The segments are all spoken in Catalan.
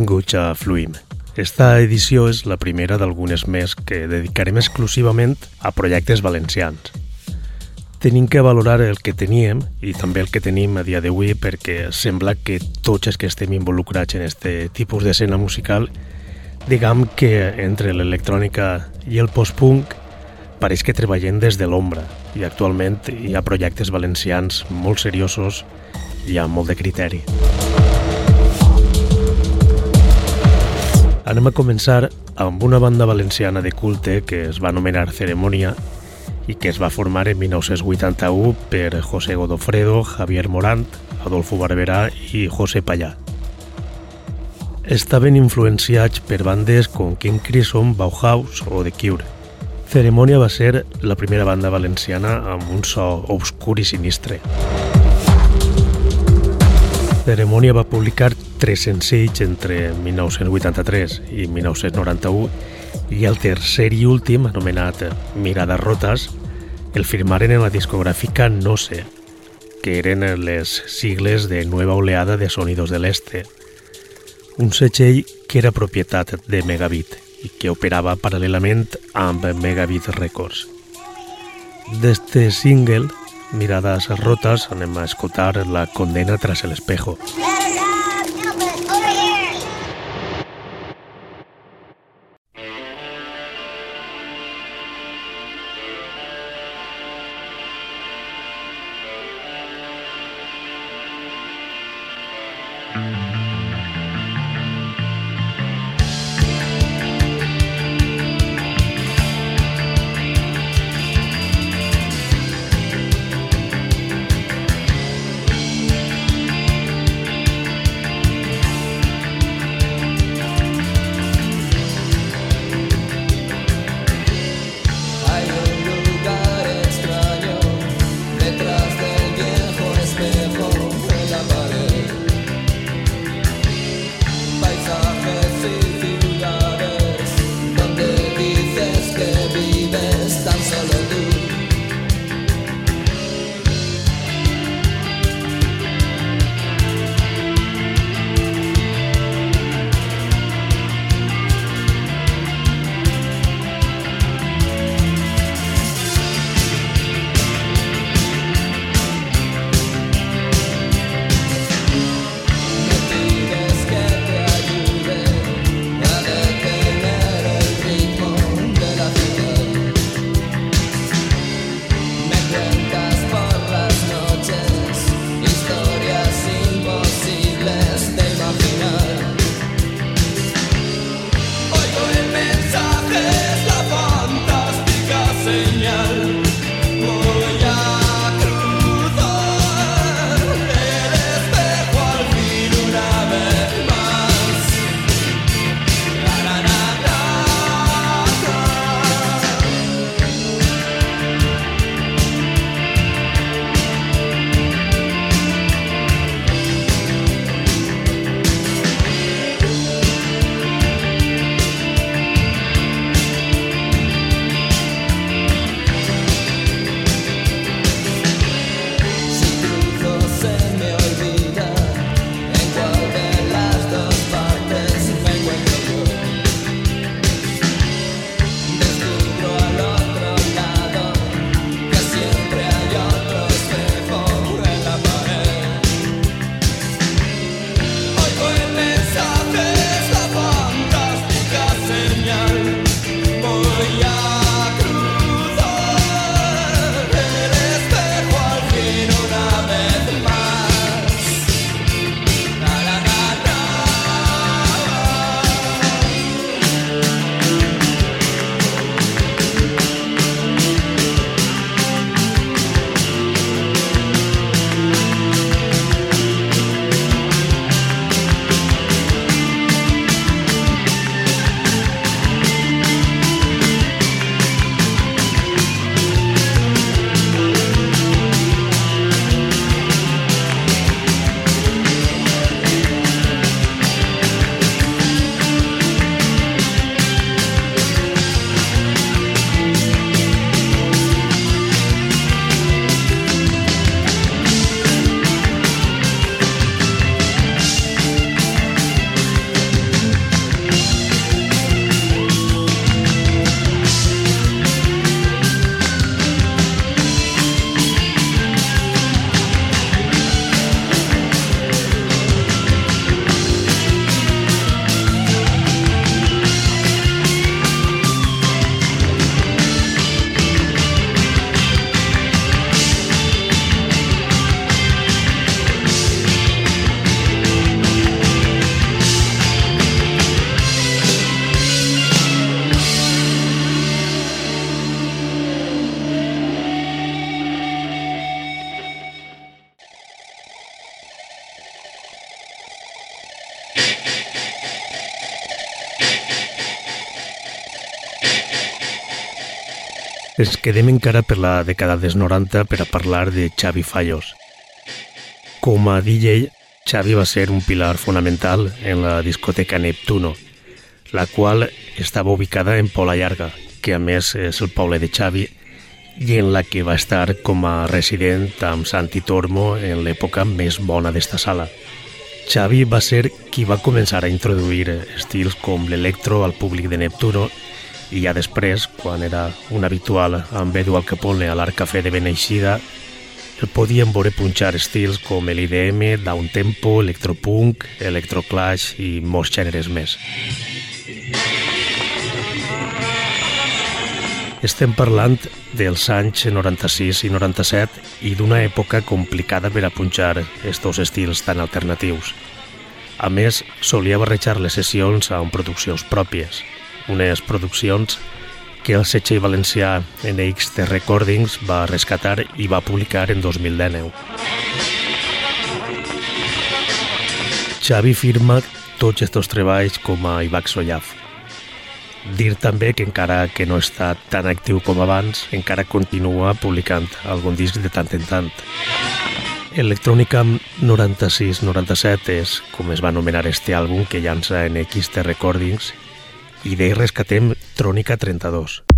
Benvinguts a Fluim. Esta edició és la primera d'algunes més que dedicarem exclusivament a projectes valencians. Tenim que valorar el que teníem i també el que tenim a dia d'avui perquè sembla que tots els que estem involucrats en aquest tipus d'escena musical diguem que entre l'electrònica i el post-punk pareix que treballem des de l'ombra i actualment hi ha projectes valencians molt seriosos i amb molt de criteri. Anem a començar amb una banda valenciana de culte que es va anomenar Ceremonia i que es va formar en 1981 per José Godofredo, Javier Morant, Adolfo Barberà i José Pallà. Estaven influenciats per bandes com King Crimson, Bauhaus o The Cure. Ceremonia va ser la primera banda valenciana amb un so obscur i sinistre. Ceremonia va publicar tres senzills entre 1983 i 1991 i el tercer i últim, anomenat Mirades rotes, el firmaren en la discogràfica No sé, que eren les sigles de Nueva Oleada de Sonidos del Este, un setxell que era propietat de Megabit i que operava paral·lelament amb Megabit Records. D'este single Miradas rotas, anem a escoltar La condena tras el espejo. Ens quedem encara per la dècada dels 90 per a parlar de Xavi Fallos. Com a DJ, Xavi va ser un pilar fonamental en la discoteca Neptuno, la qual estava ubicada en Pola Llarga, que a més és el poble de Xavi, i en la que va estar com a resident amb Santi Tormo en l'època més bona d'esta sala. Xavi va ser qui va començar a introduir estils com l'electro al públic de Neptuno i ja després, quan era un habitual amb Edu Al Capone a l'Art Café de Beneixida, el podien veure punxar estils com l'IDM, downtempo, electropunk, electroclash i molts gèneres més. Estem parlant dels anys 96 i 97 i d'una època complicada per a punxar estos estils tan alternatius. A més, solia barrejar les sessions amb produccions pròpies, unes produccions que el setxell valencià NXT Recordings va rescatar i va publicar en 2019. Xavi firma tots aquests treballs com a Ivax Sollaf. Dir també que encara que no està tan actiu com abans, encara continua publicant algun disc de tant en tant. Electrònica 96-97 és com es va anomenar este àlbum que llança en XT Recordings i d'ell rescatem Trònica 32.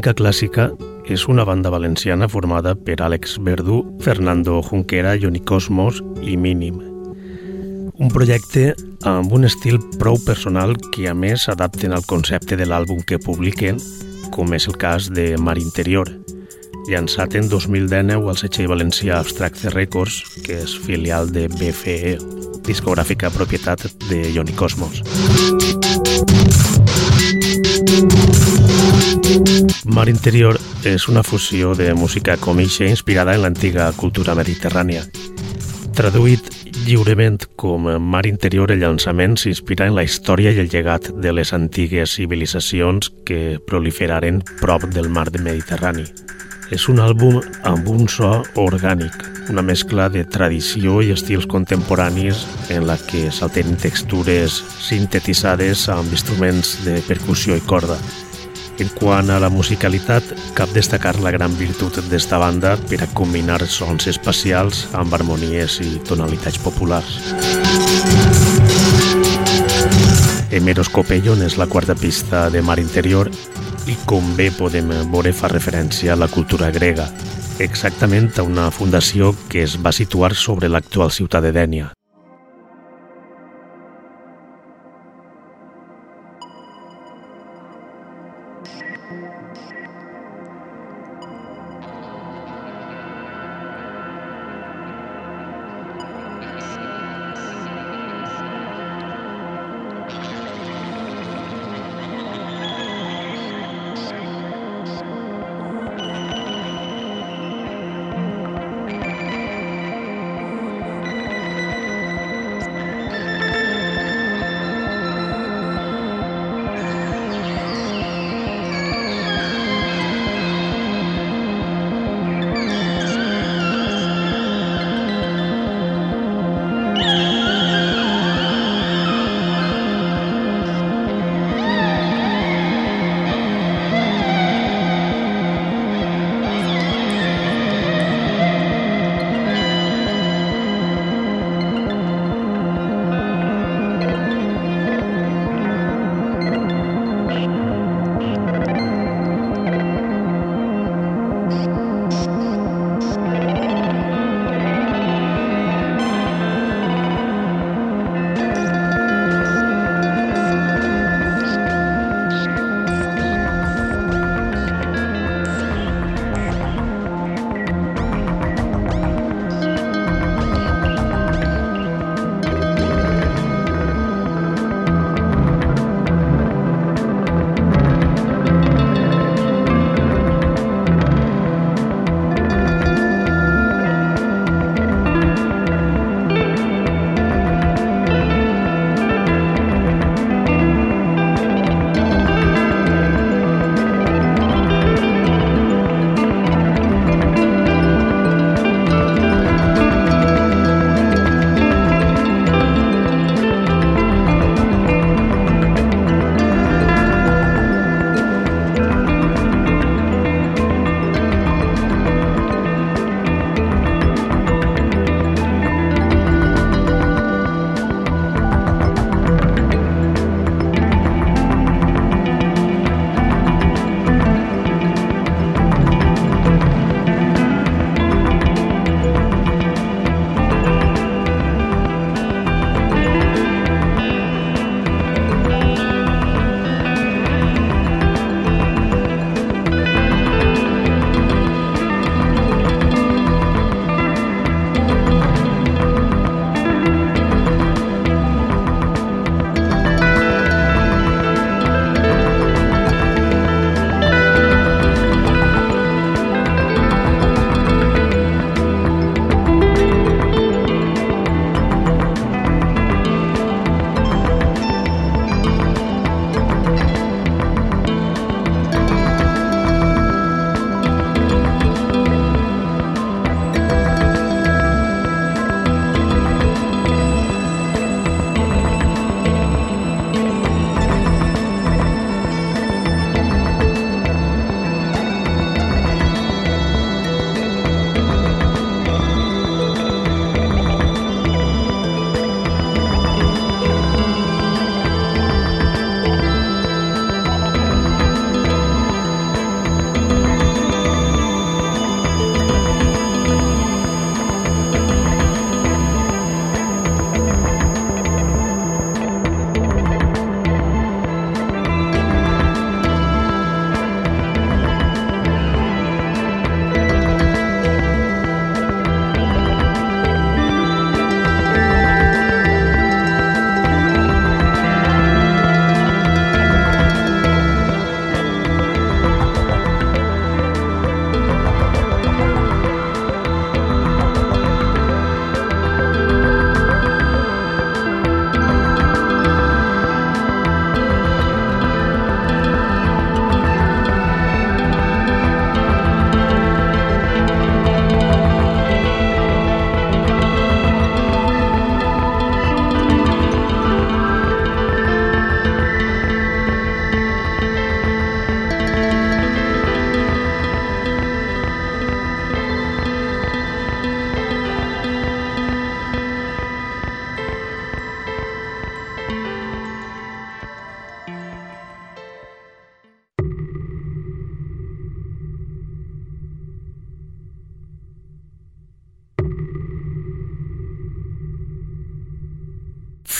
Electrònica Clàssica és una banda valenciana formada per Àlex Verdú, Fernando Junquera, Johnny Cosmos i Mínim. Un projecte amb un estil prou personal que a més s'adapten al concepte de l'àlbum que publiquen, com és el cas de Mar Interior, llançat en 2019 al setxell valencià Abstracte Records, que és filial de BFE, discogràfica propietat de Johnny Cosmos. Mar Interior és una fusió de música comixa inspirada en l'antiga cultura mediterrània. Traduït lliurement com Mar Interior, el llançament s'inspira en la història i el llegat de les antigues civilitzacions que proliferaren prop del mar Mediterrani. És un àlbum amb un so orgànic, una mescla de tradició i estils contemporanis en la que s'alteren textures sintetitzades amb instruments de percussió i corda. En quant a la musicalitat, cap destacar la gran virtut d'esta banda per a combinar sons espacials amb harmonies i tonalitats populars. Emeros Copellon és la quarta pista de Mar Interior i com bé podem veure fa referència a la cultura grega, exactament a una fundació que es va situar sobre l'actual ciutat de Dènia.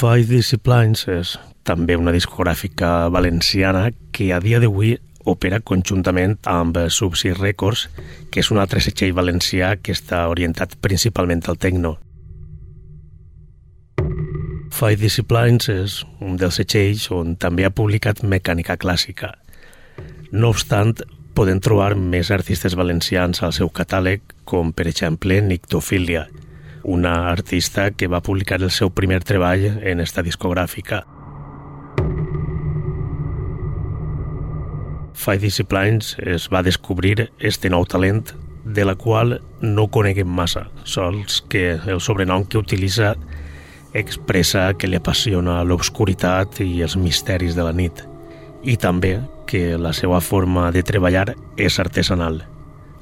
Five és també una discogràfica valenciana que a dia d'avui opera conjuntament amb Subsea Records, que és un altre setxell valencià que està orientat principalment al techno. Five Disciplines és un dels setxells on també ha publicat mecànica clàssica. No obstant, poden trobar més artistes valencians al seu catàleg, com per exemple Nictofilia, una artista que va publicar el seu primer treball en esta discogràfica. Five Disciplines es va descobrir este nou talent de la qual no coneguem massa, sols que el sobrenom que utilitza expressa que li apassiona l'obscuritat i els misteris de la nit i també que la seva forma de treballar és artesanal,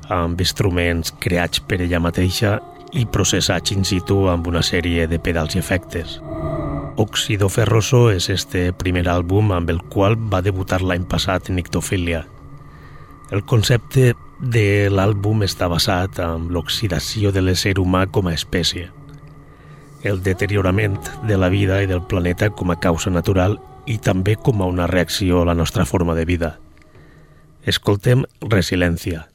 amb instruments creats per ella mateixa i processats in situ amb una sèrie de pedals i efectes. Oxido Ferroso és este primer àlbum amb el qual va debutar l'any passat Nictofilia. El concepte de l'àlbum està basat en l'oxidació de l'ésser humà com a espècie, el deteriorament de la vida i del planeta com a causa natural i també com a una reacció a la nostra forma de vida. Escoltem Resilència,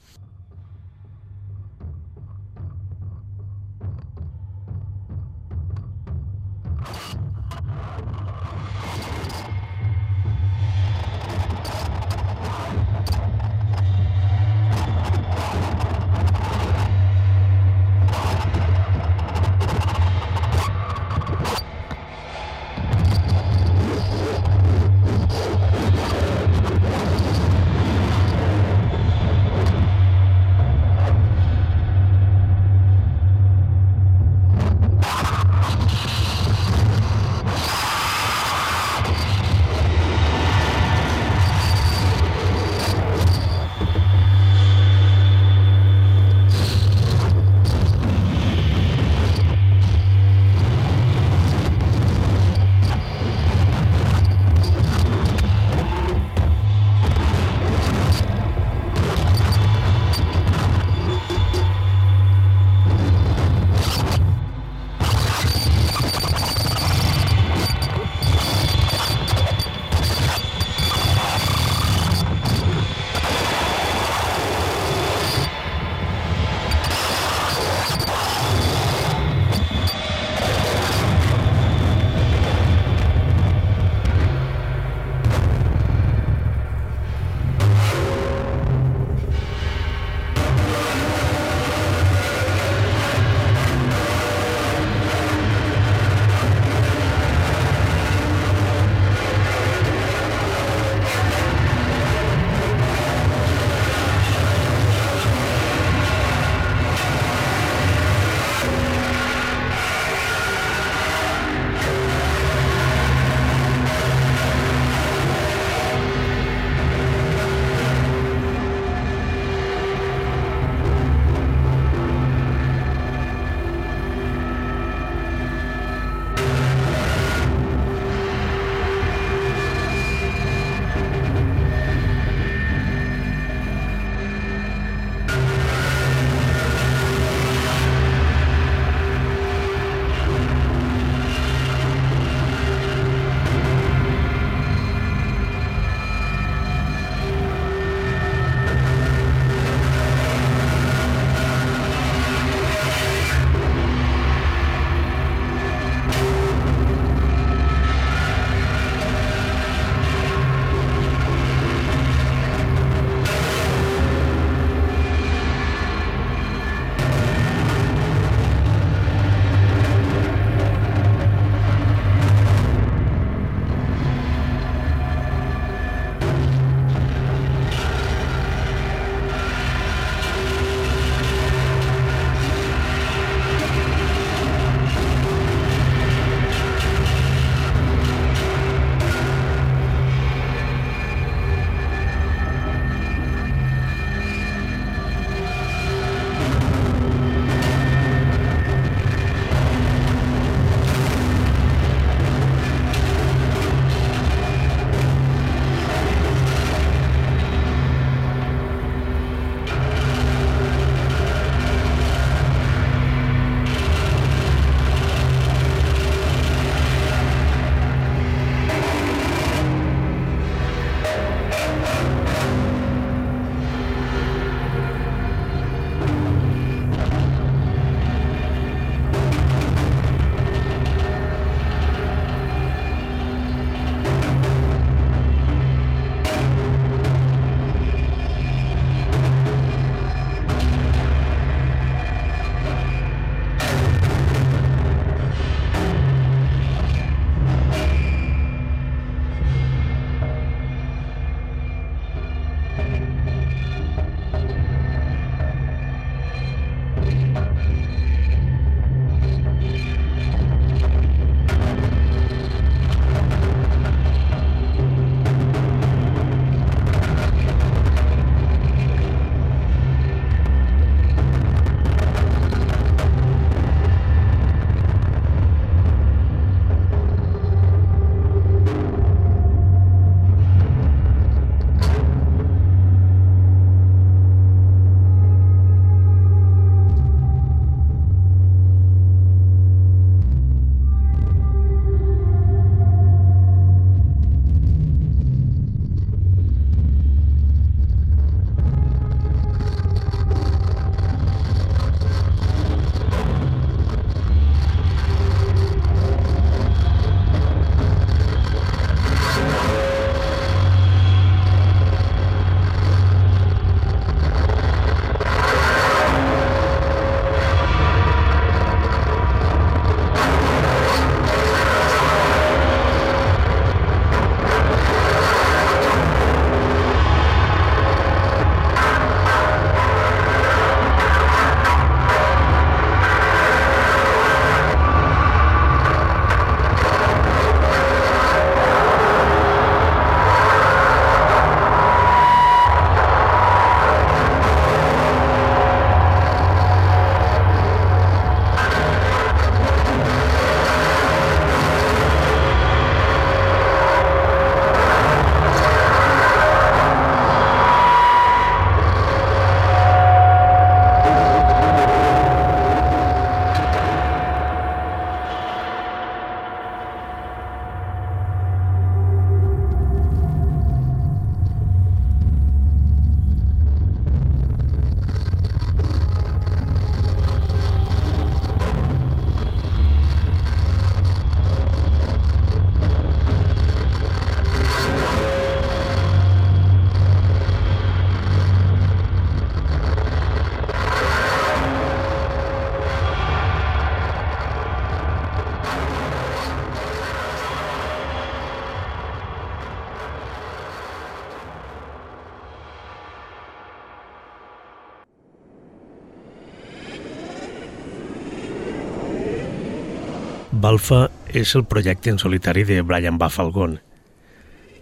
Balfa és el projecte en solitari de Brian Bafalgon,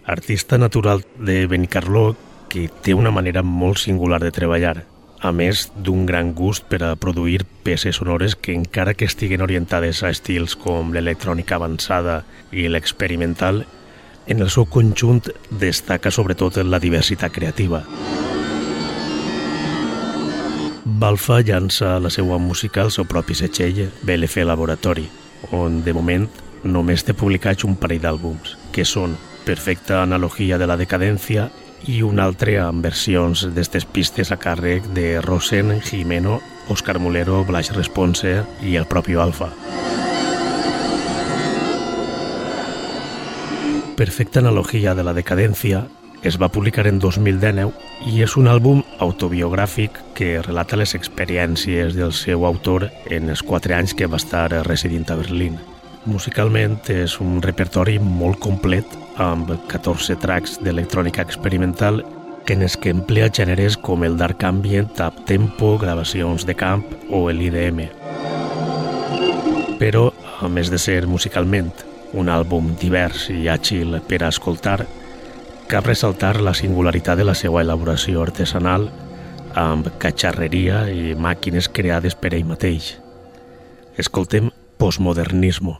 artista natural de Benicarló que té una manera molt singular de treballar, a més d'un gran gust per a produir peces sonores que encara que estiguen orientades a estils com l'electrònica avançada i l'experimental, en el seu conjunt destaca sobretot la diversitat creativa. Balfa llança la seva música al seu propi setxell, BLF Laboratori, on de moment només té publicats un parell d'àlbums, que són Perfecta analogia de la decadència i un altre amb versions d'estes pistes a càrrec de Rosen, Jimeno, Òscar Mulero, Blaix Response i el propi Alfa. Perfecta analogia de la decadència es va publicar en 2019 i és un àlbum autobiogràfic que relata les experiències del seu autor en els quatre anys que va estar residint a Berlín. Musicalment és un repertori molt complet amb 14 tracks d'electrònica experimental que en es que emplea gèneres com el dark ambient, tap tempo, gravacions de camp o l'IDM. Però, a més de ser musicalment un àlbum divers i àgil per a escoltar, cap ressaltar la singularitat de la seva elaboració artesanal amb catxarreria i màquines creades per ell mateix. Escoltem Postmodernismo.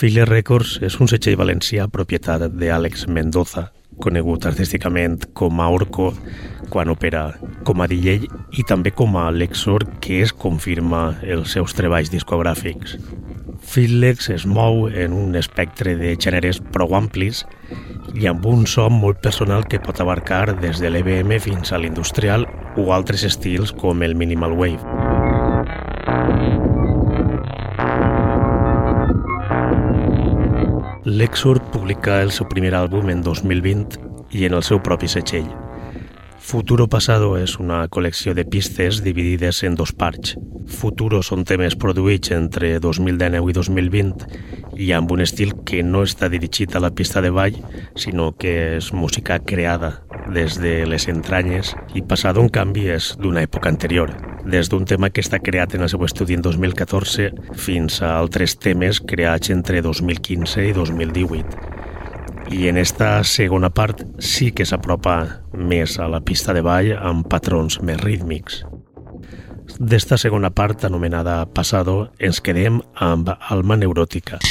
File Records és un setxell valencià propietat d'Àlex Mendoza, conegut artísticament com a Orco quan opera com a DJ i també com a Lexor, que es confirma els seus treballs discogràfics. Fitlex es mou en un espectre de gèneres prou amplis i amb un so molt personal que pot abarcar des de l'EBM fins a l'industrial o altres estils com el minimal wave. Lexur publica el seu primer àlbum en 2020 i en el seu propi setxell. Futuro Pasado és una col·lecció de pistes dividides en dos parts. Futuro són temes produïts entre 2019 i 2020 i amb un estil que no està dirigit a la pista de ball, sinó que és música creada des de les entranyes i passat un canvi és d'una època anterior, des d'un tema que està creat en el seu estudi en 2014 fins a altres temes creats entre 2015 i 2018. I en esta segona part sí que s'apropa més a la pista de ball amb patrons més rítmics. D'esta segona part, anomenada Passado, ens quedem amb Alma Neuròtica.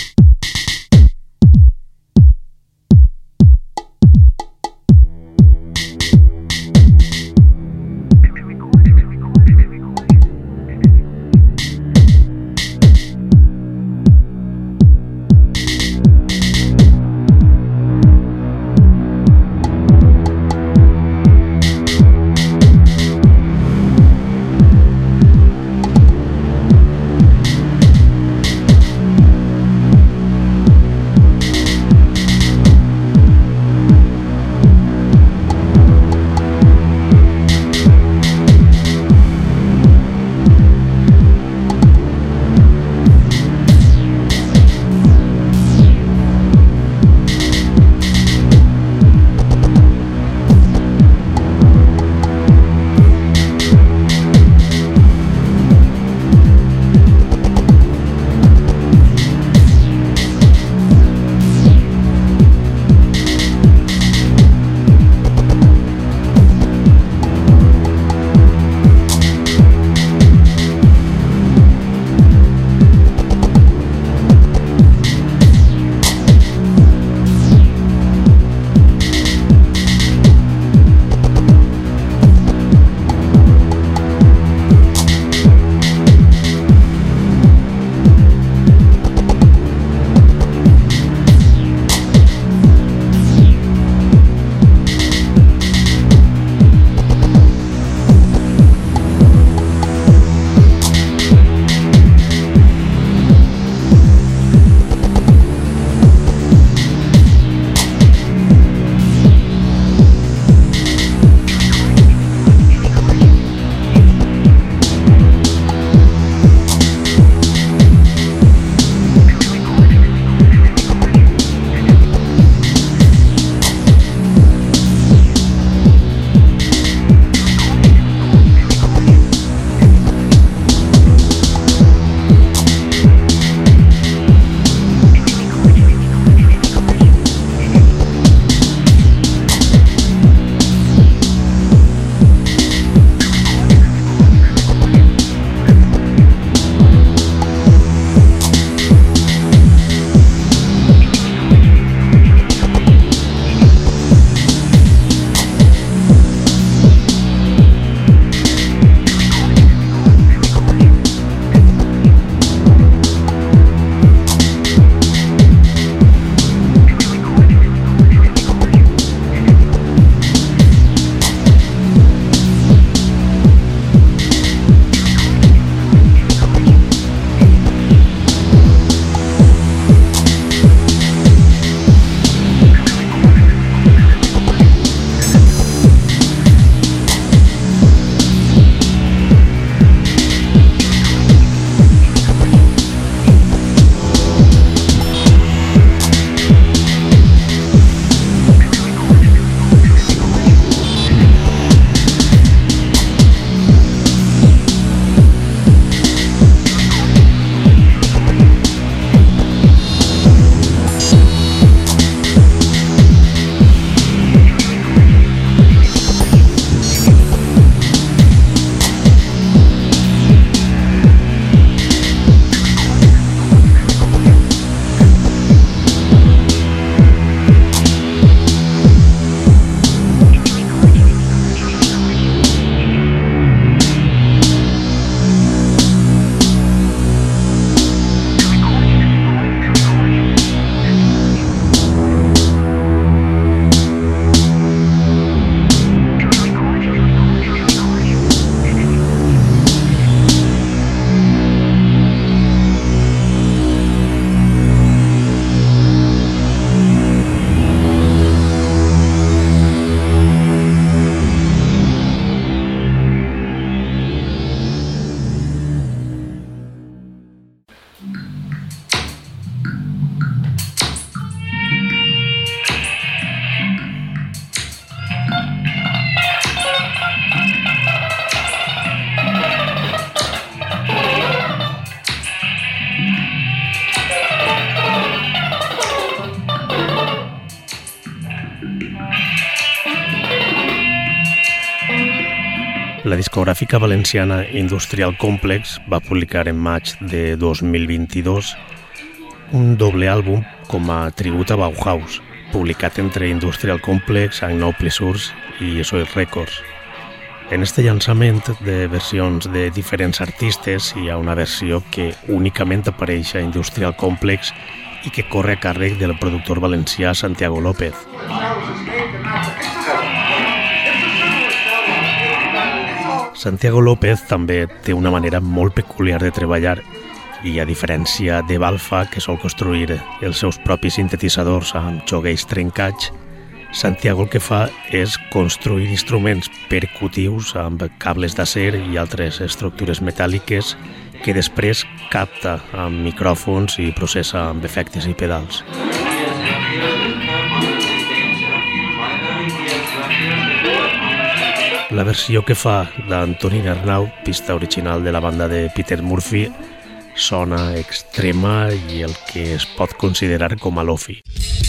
Discogràfica valenciana Industrial Complex va publicar en maig de 2022 un doble àlbum com a tribut a Bauhaus, publicat entre Industrial Complex, Agnou Plessurs i Soil Records. En este llançament de versions de diferents artistes hi ha una versió que únicament apareix a Industrial Complex i que corre a càrrec del productor valencià Santiago López. Santiago López també té una manera molt peculiar de treballar i a diferència de Balfa, que sol construir els seus propis sintetitzadors amb xogueix trencats, Santiago el que fa és construir instruments percutius amb cables d'acer i altres estructures metàl·liques que després capta amb micròfons i processa amb efectes i pedals. La versió que fa d'Antoni Arnau, pista original de la banda de Peter Murphy, sona extrema i el que es pot considerar com a lofi. The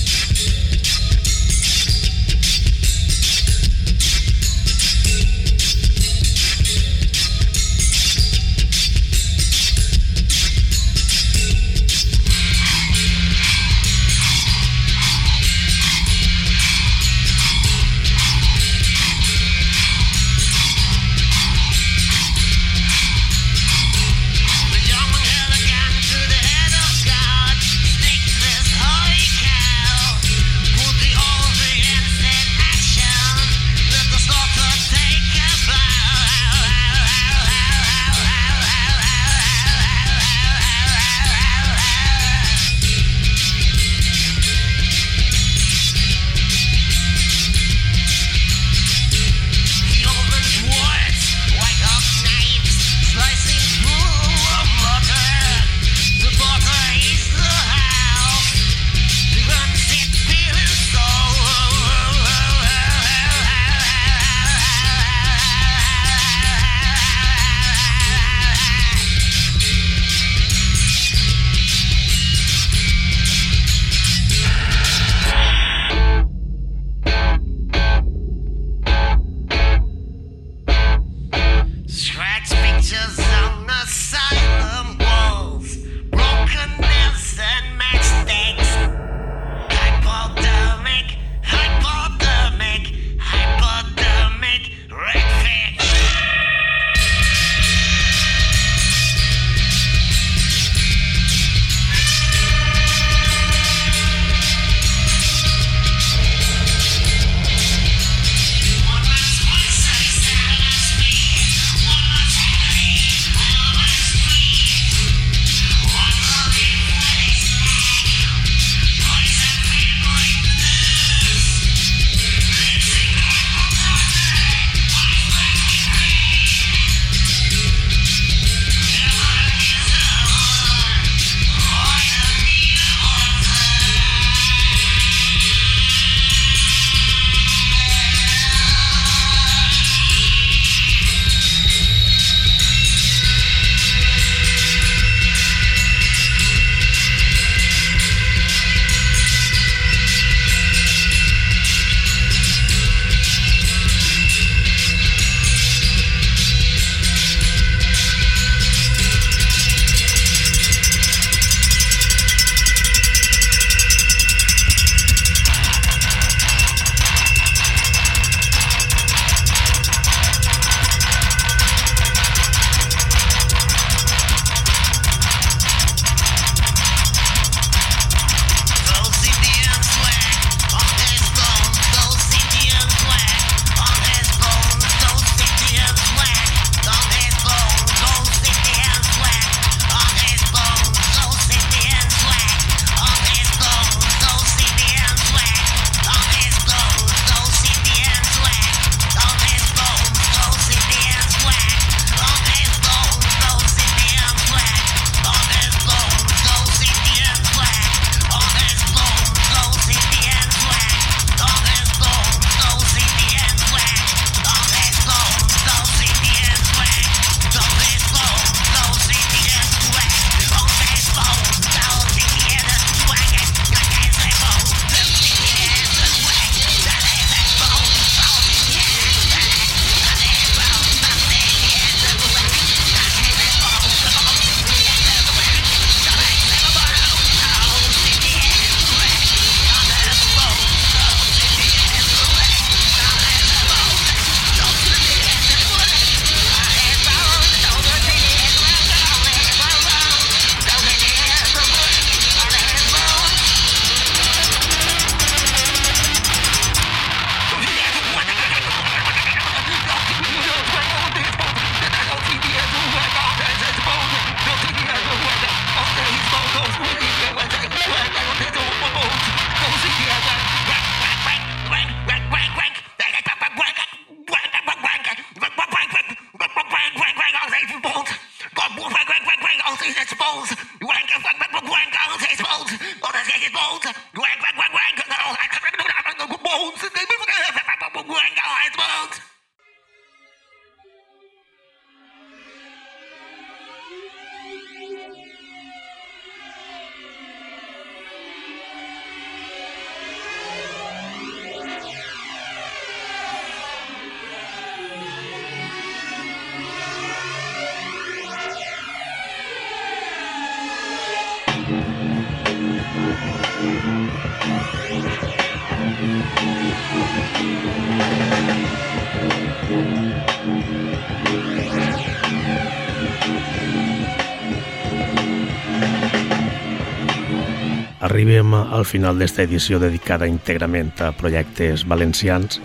Arribem al final d'esta edició dedicada íntegrament a projectes valencians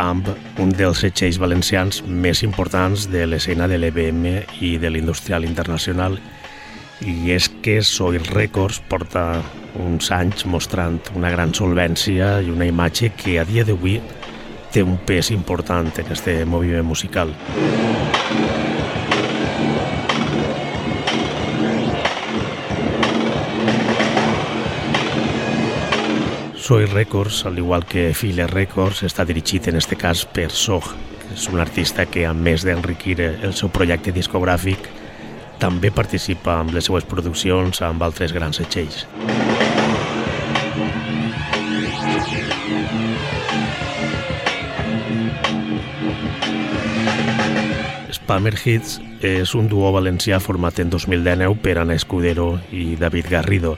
amb un dels setxells valencians més importants de l'escena de l'EBM i de l'industrial internacional i és que Soy Records porta uns anys mostrant una gran solvència i una imatge que a dia d'avui té un pes important en este moviment musical. Soy Records, al igual que File Records, està dirigit en este cas per Sog, que és un artista que, a més d'enriquir el seu projecte discogràfic, també participa amb les seues produccions amb altres grans setxells. Spammer Hits és un duo valencià format en 2019 per Ana Escudero i David Garrido,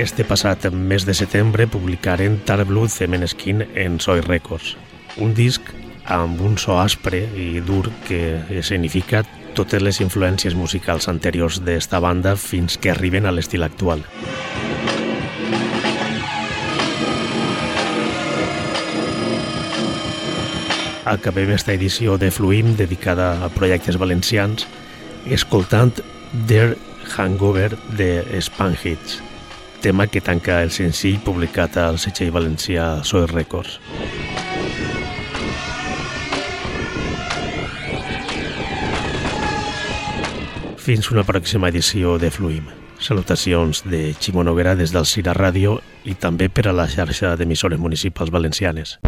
este passat mes de setembre publicaren Tarblood Skin en Soy Records, un disc amb un so aspre i dur que significa totes les influències musicals anteriors d'esta banda fins que arriben a l'estil actual. Acabem esta edició de Fluim dedicada a projectes valencians escoltant Der Hangover de Spanhits tema que tanca el senzill publicat al setxell valencià Soy Records. Fins una pròxima edició de Fluim. Salutacions de Ximo Noguera des del Cira Ràdio i també per a la xarxa d'emissores municipals valencianes.